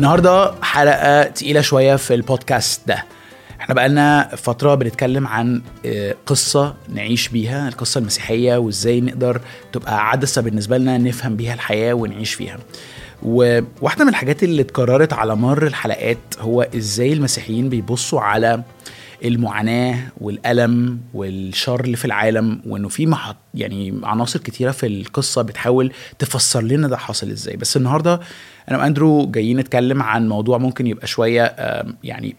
النهارده حلقة تقيلة شوية في البودكاست ده. إحنا بقالنا فترة بنتكلم عن آه، قصة نعيش بيها القصة المسيحية وازاي نقدر تبقى عدسة بالنسبة لنا نفهم بيها الحياة ونعيش فيها. وواحدة من الحاجات اللي اتكررت على مر الحلقات هو إزاي المسيحيين بيبصوا على المعاناة والألم والشر اللي في العالم وإنه في محط يعني عناصر كتيرة في القصة بتحاول تفسر لنا ده حاصل إزاي. بس النهارده أنا وأندرو جايين نتكلم عن موضوع ممكن يبقى شوية يعني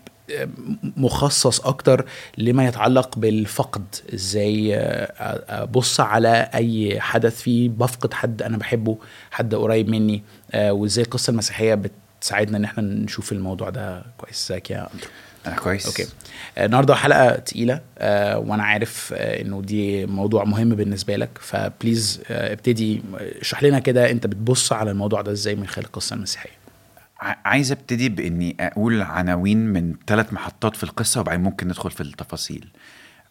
مخصص أكتر لما يتعلق بالفقد. إزاي آه، أبص على أي حدث فيه بفقد حد أنا بحبه حد قريب مني آه، وإزاي القصة المسيحية بتساعدنا إن إحنا نشوف الموضوع ده كويس. إزيك يا أندرو؟ أنا كويس. أوكي. آه، النهارده حلقة تقيلة آه، وأنا عارف آه، إنه دي موضوع مهم بالنسبة لك. ف please آه، ابتدي اشرح لنا كده أنت بتبص على الموضوع ده إزاي من خلال القصة المسيحية. عايز ابتدي بإني أقول عناوين من ثلاث محطات في القصة وبعدين ممكن ندخل في التفاصيل.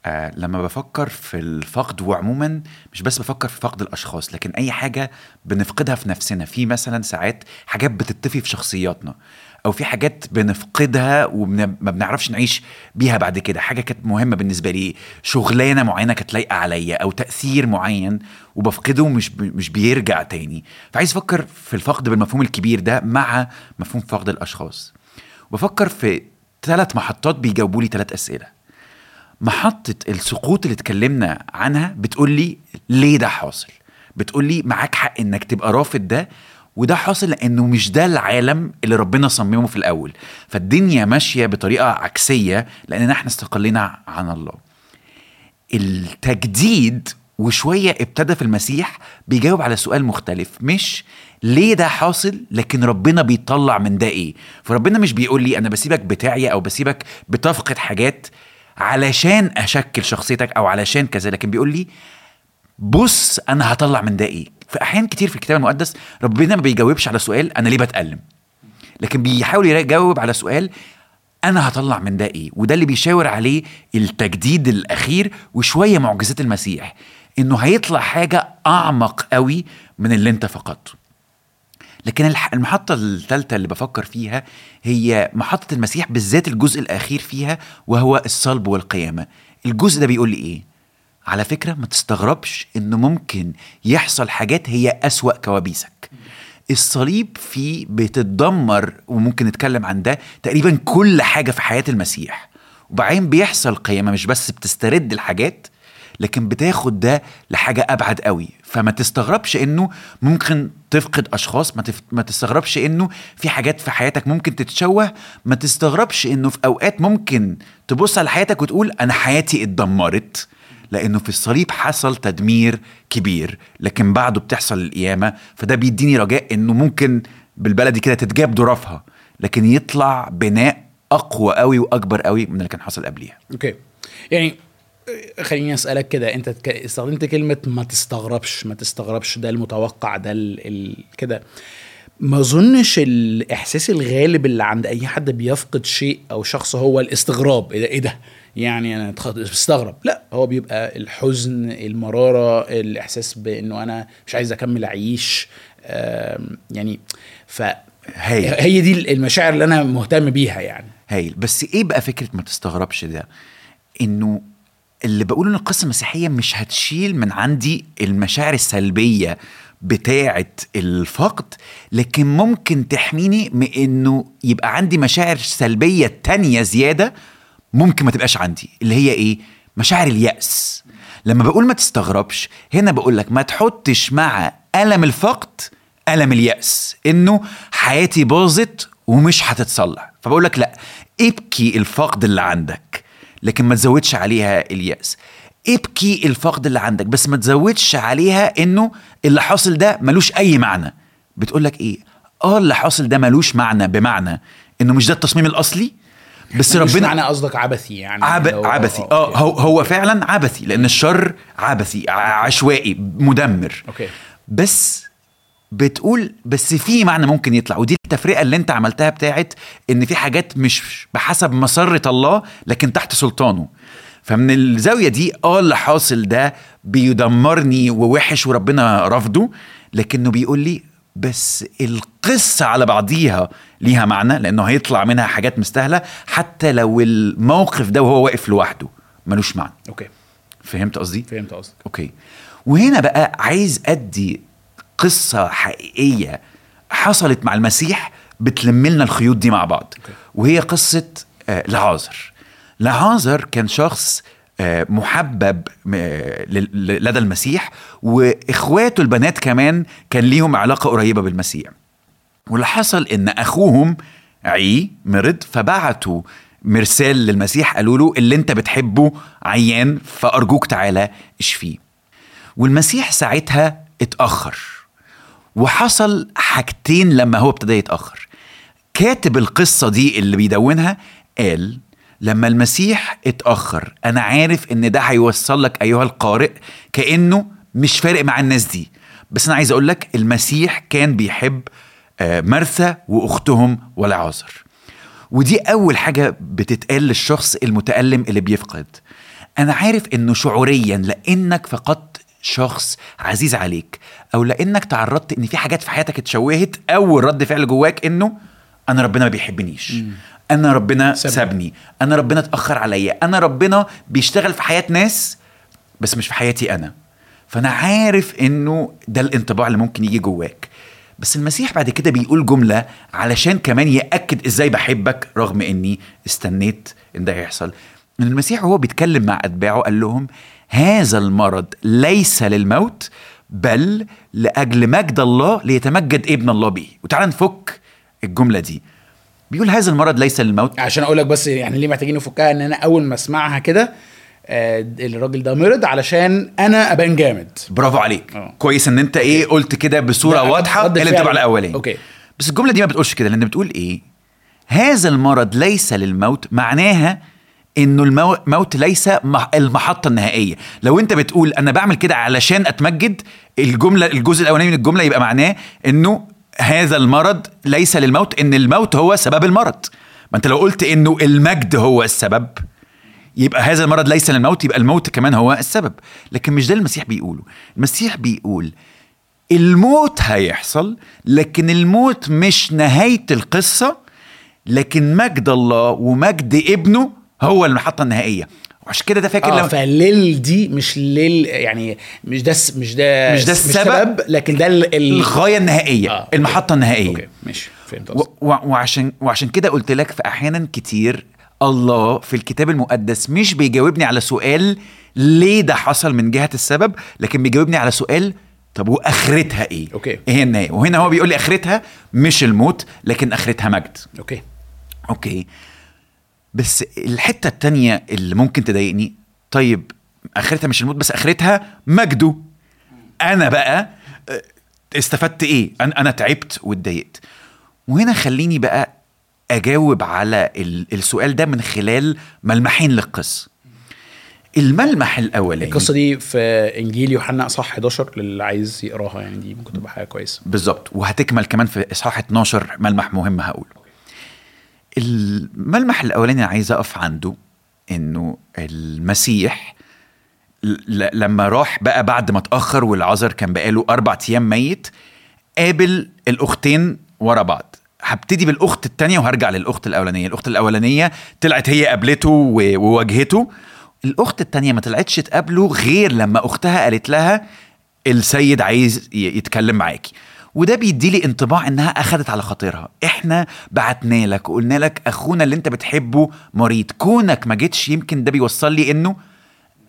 آه لما بفكر في الفقد وعموما مش بس بفكر في فقد الأشخاص لكن أي حاجة بنفقدها في نفسنا. في مثلا ساعات حاجات بتطفي في شخصياتنا أو في حاجات بنفقدها وما بنعرفش نعيش بيها بعد كده. حاجة كانت مهمة بالنسبة لي شغلانة معينة كانت لايقة عليا أو تأثير معين وبفقده مش مش بيرجع تاني. فعايز أفكر في الفقد بالمفهوم الكبير ده مع مفهوم فقد الأشخاص. وبفكر في ثلاث محطات بيجاوبوا لي ثلاث أسئلة. محطة السقوط اللي اتكلمنا عنها بتقول لي ليه ده حاصل؟ بتقول لي معاك حق إنك تبقى رافض ده وده حاصل لأنه مش ده العالم اللي ربنا صممه في الأول. فالدنيا ماشية بطريقة عكسية لأننا إحنا استقلنا عن الله. التجديد وشوية ابتدى في المسيح بيجاوب على سؤال مختلف. مش ليه ده حاصل لكن ربنا بيطلع من ده إيه؟ فربنا مش بيقول لي أنا بسيبك بتاعي أو بسيبك بتفقد حاجات. علشان أشكل شخصيتك أو علشان كذا لكن بيقول لي بص أنا هطلع من ده إيه؟ في أحيان كتير في الكتاب المقدس ربنا ما بيجاوبش على سؤال أنا ليه بتألم؟ لكن بيحاول يجاوب على سؤال أنا هطلع من ده إيه؟ وده اللي بيشاور عليه التجديد الأخير وشوية معجزات المسيح إنه هيطلع حاجة أعمق قوي من اللي أنت فقدته. لكن المحطة الثالثة اللي بفكر فيها هي محطة المسيح بالذات الجزء الأخير فيها وهو الصلب والقيامة. الجزء ده بيقول لي إيه؟ على فكرة ما تستغربش إنه ممكن يحصل حاجات هي أسوأ كوابيسك. الصليب فيه بتتدمر وممكن نتكلم عن ده تقريبا كل حاجة في حياة المسيح. وبعدين بيحصل قيامة مش بس بتسترد الحاجات لكن بتاخد ده لحاجة أبعد قوي. فما تستغربش إنه ممكن تفقد أشخاص ما, تف... ما تستغربش إنه في حاجات في حياتك ممكن تتشوه. ما تستغربش إنه في أوقات ممكن تبص على حياتك وتقول أنا حياتي اتدمرت لأنه في الصليب حصل تدمير كبير. لكن بعده بتحصل القيامة فده بيديني رجاء إنه ممكن بالبلدي كده تتجاب ظرافها لكن يطلع بناء أقوى قوي وأكبر قوي من اللي كان حصل قبليها. أوكي. يعني خليني أسألك كده أنت استخدمت كلمة ما تستغربش ما تستغربش ده المتوقع ده ال... ال... كده. ما أظنش الإحساس الغالب اللي عند أي حد بيفقد شيء أو شخص هو الاستغراب إيه ده, إيه ده؟ يعني أنا مستغرب لا هو بيبقى الحزن المرارة الإحساس بإنه أنا مش عايز أكمل أعيش يعني ف هايل. هي دي المشاعر اللي أنا مهتم بيها يعني. هايل. بس إيه بقى فكرة ما تستغربش ده؟ إنه اللي بقوله إن القصة المسيحية مش هتشيل من عندي المشاعر السلبية بتاعه الفقد لكن ممكن تحميني من إنه يبقى عندي مشاعر سلبية تانية زيادة ممكن ما تبقاش عندي اللي هي إيه؟ مشاعر اليأس. لما بقول ما تستغربش هنا بقول لك ما تحطش مع ألم الفقد ألم اليأس إنه حياتي باظت ومش هتتصلح. فبقول لك لا ابكي الفقد اللي عندك. لكن ما تزودش عليها اليأس. ابكي الفقد اللي عندك بس ما تزودش عليها إنه اللي حاصل ده ملوش أي معنى. بتقول لك إيه؟ آه اللي حاصل ده ملوش معنى بمعنى إنه مش ده التصميم الأصلي؟ بس مش ربنا معنى قصدك عبثي يعني عب... عبثي. أوكي. آه هو هو فعلا عبثي لأن الشر عبثي عشوائي مدمر. أوكي. بس بتقول بس في معنى ممكن يطلع ودي التفرقة اللي انت عملتها بتاعت إن في حاجات مش بحسب مسرة الله لكن تحت سلطانه. فمن الزاوية دي آه اللي حاصل ده بيدمرني ووحش وربنا رفضه لكنه بيقول لي بس القصة على بعضيها ليها معنى لأنه هيطلع منها حاجات مستاهلة حتى لو الموقف ده وهو واقف لوحده ملوش معنى. أوكي. فهمت قصدي؟ فهمت قصدك. أوكي. وهنا بقى عايز أدي قصة حقيقية حصلت مع المسيح بتلم لنا الخيوط دي مع بعض. وهي قصة آه، لعازر لعازر كان شخص آه، محبب آه، لدى المسيح وإخواته البنات كمان كان ليهم علاقة قريبة بالمسيح. واللي حصل إن أخوهم عي مرض فبعتوا مرسال للمسيح قالوا له اللي أنت بتحبه عيان فأرجوك تعالى اشفيه. والمسيح ساعتها اتأخر. وحصل حاجتين لما هو ابتدى يتأخر. كاتب القصة دي اللي بيدونها قال لما المسيح اتأخر أنا عارف إن ده هيوصل لك أيها القارئ كأنه مش فارق مع الناس دي. بس أنا عايز أقول لك المسيح كان بيحب آه، مرثا وأختهم ولعازر ودي أول حاجة بتتقال للشخص المتألم اللي بيفقد. أنا عارف إنه شعوريا لأنك فقدت شخص عزيز عليك أو لأنك تعرضت إن في حاجات في حياتك اتشوهت أول رد فعل جواك إنه أنا ربنا ما بيحبنيش أنا ربنا سابني. سابني أنا ربنا اتأخر عليا أنا ربنا بيشتغل في حياة ناس بس مش في حياتي أنا. فأنا عارف إنه ده الانطباع اللي ممكن يجي جواك. بس المسيح بعد كده بيقول جملة علشان كمان يأكد إزاي بحبك رغم إني استنيت إن ده يحصل. إن المسيح وهو بيتكلم مع أتباعه قال لهم هذا المرض ليس للموت بل لأجل مجد الله ليتمجد ابن الله به. وتعالى نفك الجملة دي. بيقول هذا المرض ليس للموت. عشان أقول لك بس يعني ليه محتاجين نفكها إن أنا أول ما أسمعها كده آه، الراجل ده مرض علشان أنا أبان جامد. برافو عليك. آه. كويس إن أنت إيه قلت كده بصورة واضحة اللي على الأولاني. أوكي. بس الجملة دي ما بتقولش كده لأن بتقول إيه؟ هذا المرض ليس للموت معناها إنه المو- الموت ليس مح- المحطة النهائية. لو أنت بتقول أنا بعمل كده علشان أتمجد الجملة الجزء الأولاني من الجملة يبقى معناه إنه هذا المرض ليس للموت إن الموت هو سبب المرض. ما أنت لو قلت إنه المجد هو السبب يبقى هذا المرض ليس للموت يبقى الموت كمان هو السبب. لكن مش ده المسيح بيقوله. المسيح بيقول الموت هيحصل لكن الموت مش نهاية القصة لكن مجد الله ومجد ابنه هو المحطة النهائية وعشان كده ده فاكر آه لما فليل دي مش ليل يعني مش ده مش ده مش ده السبب، لكن ده ال- ال- الغاية النهائية آه، أوكي. المحطة النهائية أوكي ماشي فهمت و- وعشان وعشان كده قلت لك في أحيانا كتير الله في الكتاب المقدس مش بيجاوبني على سؤال ليه ده حصل من جهة السبب لكن بيجاوبني على سؤال طب وآخرتها إيه؟ أوكي. إيه هي النهاية؟ وهنا هو بيقول لي آخرتها مش الموت لكن آخرتها مجد. أوكي أوكي بس الحتة التانية اللي ممكن تضايقني طيب آخرتها مش الموت بس آخرتها مجده. أنا بقى آه، استفدت إيه؟ أنا أنا تعبت واتضايقت. وهنا خليني بقى أجاوب على ال- السؤال ده من خلال ملمحين للقصه الملمح الأولاني القصة دي في إنجيل يوحنا اصحاح 11 للي عايز يقراها يعني دي ممكن تبقى حاجة كويسة. بالظبط. وهتكمل كمان في إصحاح 12 ملمح مهم هقوله. الملمح الأولاني عايز أقف عنده؟ إنه المسيح لما راح بقى بعد ما اتأخر والعذر كان بقاله أربع أيام ميت قابل الأختين ورا بعض. هبتدي بالأخت التانية وهرجع للأخت الأولانية. الأخت الأولانية طلعت هي قابلته وواجهته. الأخت التانية ما طلعتش تقابله غير لما أختها قالت لها السيد عايز يتكلم معاكي. وده بيدي لي انطباع إنها اخذت على خاطرها. إحنا بعتنا لك وقلنا لك أخونا اللي أنت بتحبه مريض. كونك ما جيتش يمكن ده بيوصل لي إنه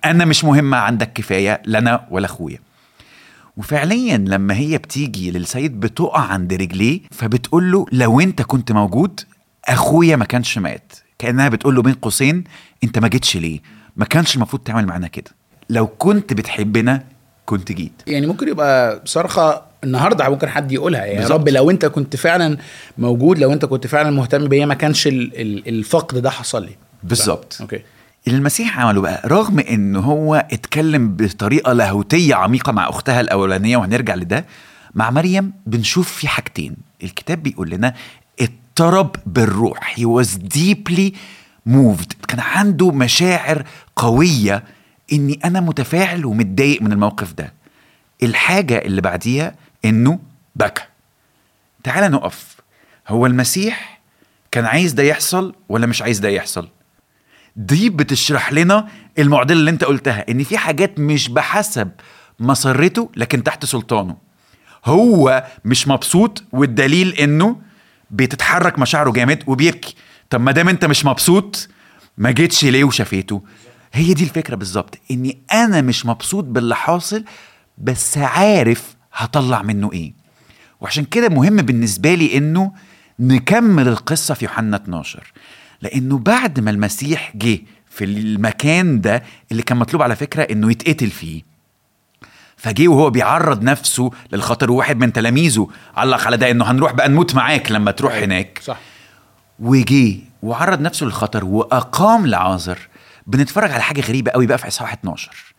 أنا مش مهمة عندك كفاية لا أنا ولا أخويا. وفعليا لما هي بتيجي للسيد بتقع عند رجليه فبتقول له لو أنت كنت موجود أخويا ما كانش مات. كأنها بتقول له بين قوسين أنت ما جيتش ليه؟ ما كانش المفروض تعمل معانا كده. لو كنت بتحبنا كنت جيت. يعني ممكن يبقى صرخة النهارده ممكن حد يقولها. يا بالظبط. رب لو انت كنت فعلا موجود لو انت كنت فعلا مهتم بيا ما كانش ال- ال- الفقد ده حصل لي. بالظبط. أوكي. المسيح عمله بقى رغم إن هو اتكلم بطريقة لاهوتية عميقة مع أختها الأولانية وهنرجع لده مع مريم بنشوف في حاجتين. الكتاب بيقول لنا اضطرب بالروح. He was deeply moved. كان عنده مشاعر قوية إني أنا متفاعل ومتضايق من الموقف ده. الحاجة اللي بعديها إنه بكى. تعال نقف. هو المسيح كان عايز ده يحصل ولا مش عايز ده يحصل؟ دي بتشرح لنا المعضلة اللي أنت قلتها إن في حاجات مش بحسب مسرته لكن تحت سلطانه. هو مش مبسوط والدليل إنه بتتحرك مشاعره جامد وبيبكي. طب ما دام أنت مش مبسوط ما جيتش ليه وشافيته؟ هي دي الفكرة بالظبط إني أنا مش مبسوط باللي حاصل بس عارف هطلع منه إيه. وعشان كده مهم بالنسبة لي إنه نكمل القصة في يوحنا 12 لأنه بعد ما المسيح جه في المكان ده اللي كان مطلوب على فكرة إنه يتقتل فيه فجه وهو بيعرض نفسه للخطر وواحد من تلاميذه علق على ده إنه هنروح بقى نموت معاك لما تروح هناك. صح. وجه وعرض نفسه للخطر وأقام لعازر. بنتفرج على حاجة غريبة قوي بقى في إصحاح 12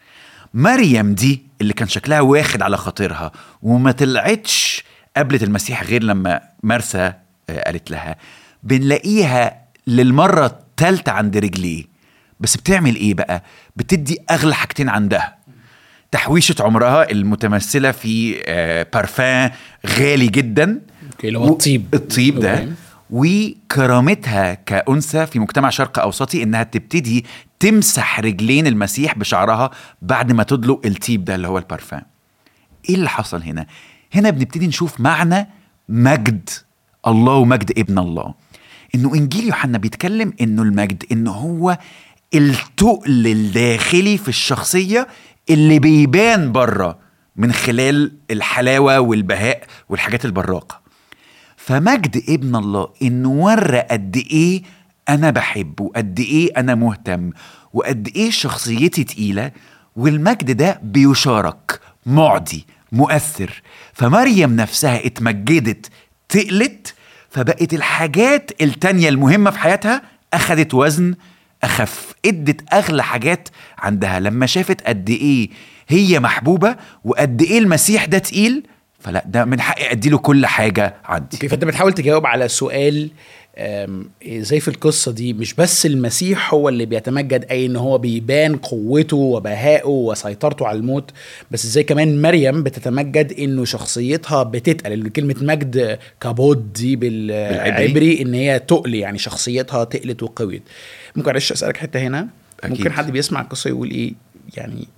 مريم دي اللي كان شكلها واخد على خاطرها وما طلعتش قابلت المسيح غير لما مرسى آه، قالت لها بنلاقيها للمرة الثالثه عند رجليه. بس بتعمل إيه بقى؟ بتدي أغلى حاجتين عندها. تحويشة عمرها المتمثلة في آه، بارفان غالي جدا. أوكي اللي هو الطيب. الطيب ده. أوكي. وكرامتها كأنثى في مجتمع شرق أوسطي إنها تبتدي تمسح رجلين المسيح بشعرها بعد ما تدلق الطيب ده اللي هو البارفان. إيه اللي حصل هنا؟ هنا بنبتدي نشوف معنى مجد الله ومجد ابن الله. إنه إنجيل يوحنا بيتكلم إنه المجد إنه هو التقل الداخلي في الشخصية اللي بيبان بره من خلال الحلاوة والبهاء والحاجات البراقة. فمجد ابن الله إنه ورى قد إيه أنا بحب وقد إيه أنا مهتم وقد إيه شخصيتي تقيلة والمجد ده بيشارك معدي مؤثر. فمريم نفسها اتمجدت تقلت فبقت الحاجات التانية المهمة في حياتها أخدت وزن أخف إدت أغلى حاجات عندها. لما شافت قد إيه هي محبوبة وقد إيه المسيح ده تقيل فلا ده من حقي أديله كل حاجة عندي أوكي فأنت بتحاول تجاوب على سؤال إزاي في القصة دي مش بس المسيح هو اللي بيتمجد أي إن هو بيبان قوته وبهائه وسيطرته على الموت بس إزاي كمان مريم بتتمجد إنه شخصيتها بتتقل كلمة مجد كابود دي بالعبري. إن هي تقل يعني شخصيتها تقلت وقويت ممكن معلش أسألك حتة هنا أكيد. ممكن حد بيسمع القصة يقول إيه يعني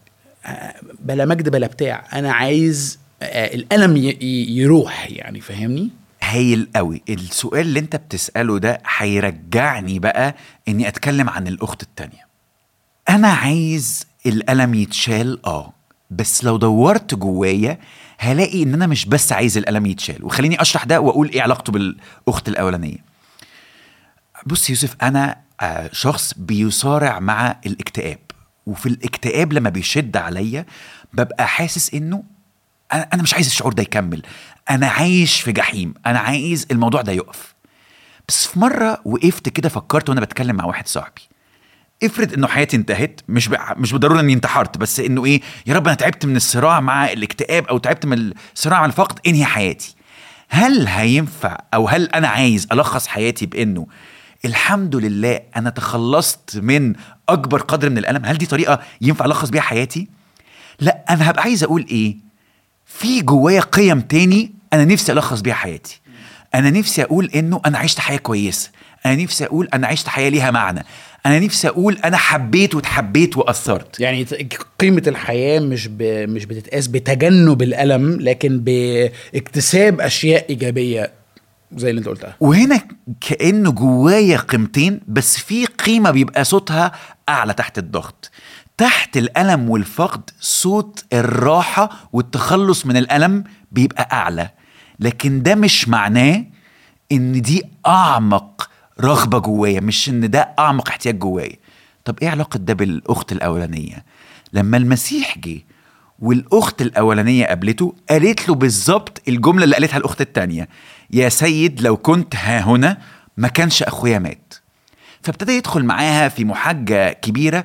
آه، بلا مجد بلا بتاع أنا عايز الألم ي- ي- يروح يعني فاهمني؟ هايل قوي. السؤال اللي انت بتسأله ده هيرجعني بقى إني أتكلم عن الأخت التانية. أنا عايز الألم يتشال آه بس لو دورت جوايا هلاقي إن أنا مش بس عايز الألم يتشال. وخليني أشرح ده وأقول إيه علاقته بالأخت الأولانية. بص يوسف أنا آه، شخص بيصارع مع الاكتئاب. وفي الاكتئاب لما بيشد عليا ببقى حاسس إنه أنا مش عايز الشعور ده يكمل. أنا عايش في جحيم. أنا عايز الموضوع ده يقف. بس في مرة وقفت كده فكرت وأنا بتكلم مع واحد صاحبي. افرض إنه حياتي انتهت مش. مش بالضرورة إني انتحرت بس إنه إيه يا رب أنا تعبت من الصراع مع الاكتئاب أو تعبت من الصراع مع الفقد انهي حياتي. هل هينفع أو هل أنا عايز ألخص حياتي بإنه الحمد لله أنا تخلصت من أكبر قدر من الألم؟ هل دي طريقة ينفع ألخص بيها حياتي؟ لا أنا هبقى عايز أقول إيه؟ في جوايا قيم تاني أنا نفسي ألخص بيها حياتي. أنا نفسي أقول إنه أنا عشت حياة كويسة. أنا نفسي أقول أنا عشت حياة ليها معنى. أنا نفسي أقول أنا حبيت واتحبيت وأثرت. يعني قيمة الحياة مش ب... مش بتتقاس بتجنب الألم لكن باكتساب أشياء إيجابية زي اللي أنت قلتها. وهنا كأنه جوايا قيمتين بس في قيمة بيبقى صوتها أعلى تحت الضغط. تحت الألم والفقد صوت الراحة والتخلص من الألم بيبقى أعلى. لكن ده مش معناه إن دي أعمق رغبة جوايا مش إن ده أعمق احتياج جوايا. طب إيه علاقة ده بالأخت الأولانية؟ لما المسيح جه والأخت الأولانية قابلته قالت له بالظبط الجملة اللي قالتها الأخت التانية يا سيد لو كنت ها هنا ما كانش أخويا مات. فابتدى يدخل معاها في محاجه كبيرة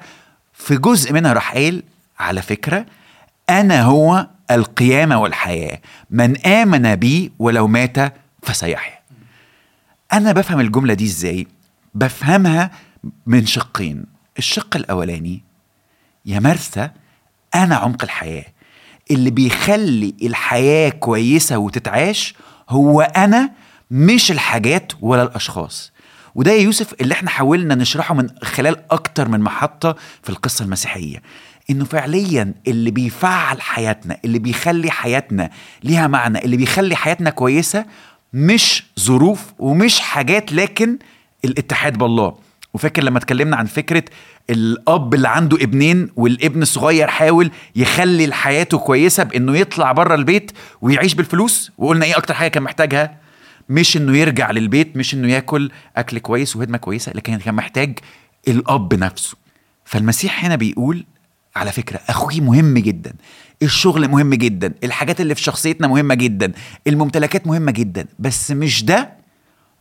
في جزء منها راح قال على فكرة أنا هو القيامة والحياة. من آمن بي ولو مات فسيحيا. أنا بفهم الجملة دي إزاي؟ بفهمها من شقين. الشق الأولاني يا مرثى أنا عمق الحياة. اللي بيخلي الحياة كويسة وتتعاش هو أنا مش الحاجات ولا الأشخاص. وده يا يوسف اللي إحنا حاولنا نشرحه من خلال أكتر من محطة في القصة المسيحية. إنه فعليا اللي بيفعل حياتنا اللي بيخلي حياتنا ليها معنى اللي بيخلي حياتنا كويسة مش ظروف ومش حاجات لكن الاتحاد بالله. وفاكر لما اتكلمنا عن فكرة الأب اللي عنده ابنين والابن الصغير حاول يخلي حياته كويسة بإنه يطلع بره البيت ويعيش بالفلوس؟ وقلنا إيه أكتر حاجة كان محتاجها؟ مش إنه يرجع للبيت مش إنه ياكل أكل كويس وهدمة كويسة لكن كان محتاج الأب نفسه. فالمسيح هنا بيقول على فكرة أخوي مهم جدا. الشغل مهم جدا. الحاجات اللي في شخصيتنا مهمة جدا. الممتلكات مهمة جدا. بس مش ده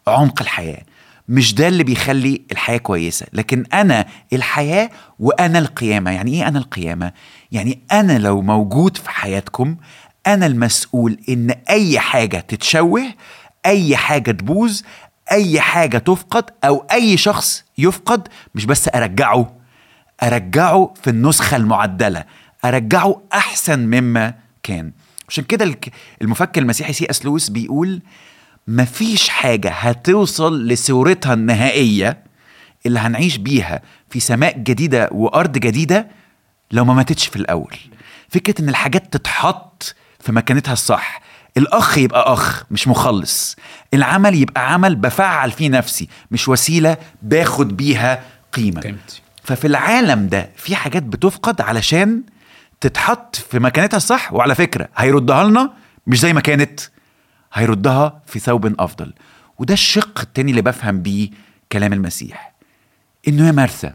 عمق الحياة. مش ده اللي بيخلي الحياة كويسة. لكن أنا الحياة وأنا القيامة. يعني إيه أنا القيامة؟ يعني أنا لو موجود في حياتكم أنا المسؤول إن أي حاجة تتشوه أي حاجة تبوظ أي حاجة تفقد أو أي شخص يفقد مش بس أرجعه أرجعه في النسخة المعدلة أرجعه أحسن مما كان. عشان كده المفكر المسيحي سي إس لويس بيقول مفيش حاجة هتوصل لصورتها النهائية اللي هنعيش بيها في سماء جديدة وأرض جديدة لو ما ماتتش في الأول. فكرة إن الحاجات تتحط في مكانتها الصح الأخ يبقى أخ مش مخلص. العمل يبقى عمل بفعل فيه نفسي مش وسيلة باخد بيها قيمة. قيمتي. ففي العالم ده في حاجات بتفقد علشان تتحط في مكانتها الصح وعلى فكرة هيردها لنا مش زي ما كانت. هيردها في ثوب أفضل. وده الشق التاني اللي بفهم بيه كلام المسيح. إنه يا مرثا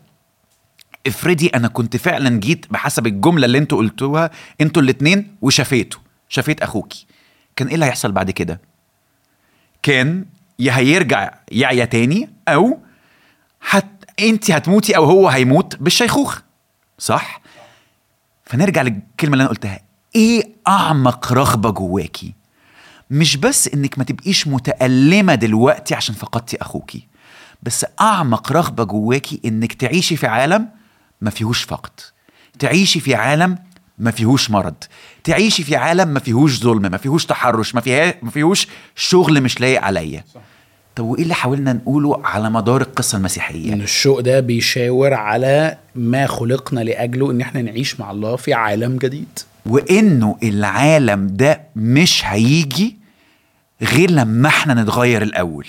افرضي أنا كنت فعلا جيت بحسب الجملة اللي أنتوا قلتوها أنتوا الاتنين وشفيته. شفيت أخوكي. كان إيه اللي هيحصل بعد كده؟ كان يا هيرجع يعيا تاني أو هت... انت هتموتي أو هو هيموت بالشيخوخة. صح؟ فنرجع للكلمة اللي أنا قلتها. إيه أعمق رغبة جواكي؟ مش بس إنك ما تبقيش متألمة دلوقتي عشان فقدتي أخوكي بس أعمق رغبة جواكي إنك تعيشي في عالم ما فيهوش فقد. تعيشي في عالم ما فيهوش مرض. تعيشي في عالم ما فيهوش ظلم ما فيهوش تحرش ما, فيها ما فيهوش شغل مش لايق عليا. طب وإيه اللي حاولنا نقوله على مدار القصة المسيحية؟ إن الشوق ده بيشاور على ما خلقنا لأجله إن إحنا نعيش مع الله في عالم جديد. وإنه العالم ده مش هيجي غير لما إحنا نتغير الأول.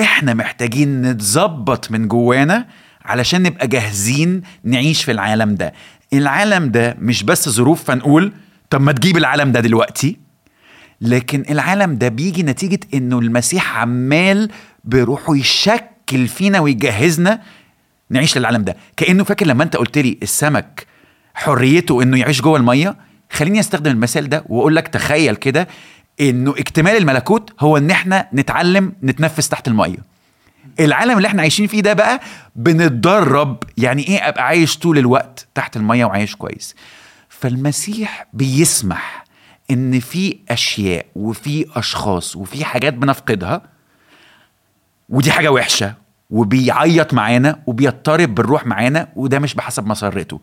إحنا محتاجين نتظبط من جوانا علشان نبقى جاهزين نعيش في العالم ده. العالم ده مش بس ظروف فنقول طب ما تجيب العالم ده دلوقتي؟ لكن العالم ده بيجي نتيجة إنه المسيح عمال بروحه يشكل فينا ويجهزنا نعيش للعالم ده. كأنه فاكر لما أنت قلت لي السمك حريته إنه يعيش جوه المية؟ خليني أستخدم المثال ده وأقول لك تخيل كده إنه اكتمال الملكوت هو إن إحنا نتعلم نتنفس تحت المية. العالم اللي إحنا عايشين فيه ده بقى بنتدرب يعني إيه ابقى عايش طول الوقت تحت المية وعايش كويس. فالمسيح بيسمح إن في أشياء وفي أشخاص وفي حاجات بنفقدها ودي حاجة وحشة وبيعيط معانا وبيضطرب بالروح معانا وده مش بحسب مسرته.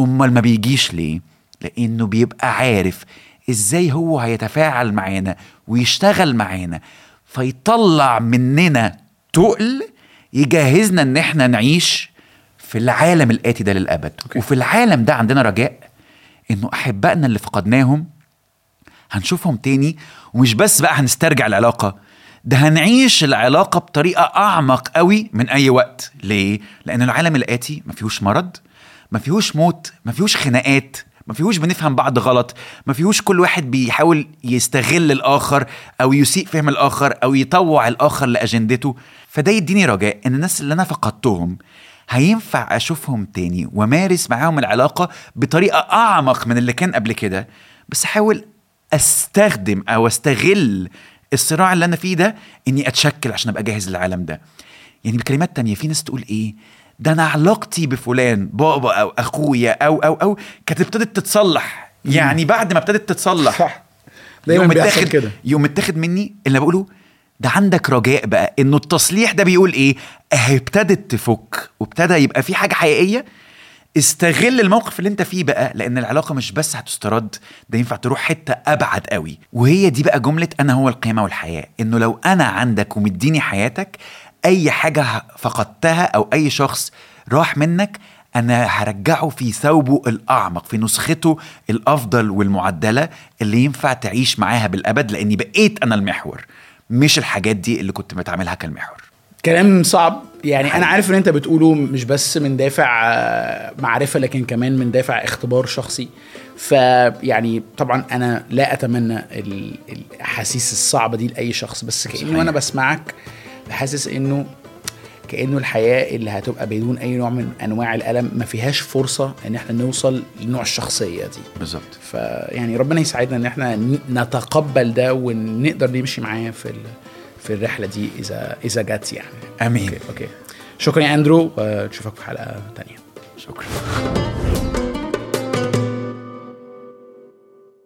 أمال ما بيجيش ليه؟ لأنه بيبقى عارف إزاي هو هيتفاعل معانا ويشتغل معانا فيطلع مننا تقل يجهزنا إن إحنا نعيش في العالم الآتي ده للأبد أوكي. وفي العالم ده عندنا رجاء إنه أحبائنا اللي فقدناهم هنشوفهم تاني ومش بس بقى هنسترجع العلاقة ده هنعيش العلاقة بطريقة أعمق قوي من أي وقت ليه؟ لأن العالم الآتي ما فيهوش مرض ما فيهوش موت ما فيهوش خناقات ما فيهوش بنفهم بعض غلط ما فيهوش كل واحد بيحاول يستغل الآخر أو يسيء فهم الآخر أو يطوع الآخر لأجندته. فده يديني رجاء إن الناس اللي أنا فقدتهم هينفع أشوفهم تاني ومارس معاهم العلاقة بطريقة أعمق من اللي كان قبل كده. بس حاول أستخدم أو أستغل الصراع اللي أنا فيه ده إني أتشكل عشان أبقى جاهز للعالم ده. يعني بكلمات تانية في ناس تقول إيه؟ ده أنا علاقتي بفلان بابا أو أخويا أو أو أو كانت ابتدت تتصلح. يعني بعد ما ابتدت تتصلح صح. بيحصل متاخد كده. يقوم متاخد مني اللي بقوله ده عندك رجاء بقى إنه التصليح ده بيقول إيه؟ اهي ابتدت تفك وابتدى يبقى في حاجة حقيقية. استغل الموقف اللي أنت فيه بقى لأن العلاقة مش بس هتسترد ده ينفع تروح حتة أبعد قوي. وهي دي بقى جملة أنا هو القيمه والحياة إنه لو أنا عندك ومديني حياتك أي حاجة فقدتها أو أي شخص راح منك أنا هرجعه في ثوبه الأعمق في نسخته الأفضل والمعدلة اللي ينفع تعيش معاها بالأبد لأني بقيت أنا المحور مش الحاجات دي اللي كنت بتعملها كالمحور. كلام صعب. يعني أنا عارف إن أنت بتقوله مش بس من دافع آه، معرفة لكن كمان من دافع اختبار شخصي. فيعني طبعا أنا لا أتمنى ال- الأحاسيس الصعبة دي لأي شخص بس كأني. وأنا بسمعك حاسس إنه كأنه الحياة اللي هتبقى بدون أي نوع من أنواع الألم ما فيهاش فرصة إن إحنا نوصل لنوع الشخصية دي. بالظبط. فيعني ربنا يساعدنا إن إحنا نتقبل ده ونقدر نمشي معاه في ال- في الرحلة دي إذا إذا جت يعني. آمين. أوكي أوكي. شكرا يا أندرو ونشوفك في حلقة تانية. شكرا.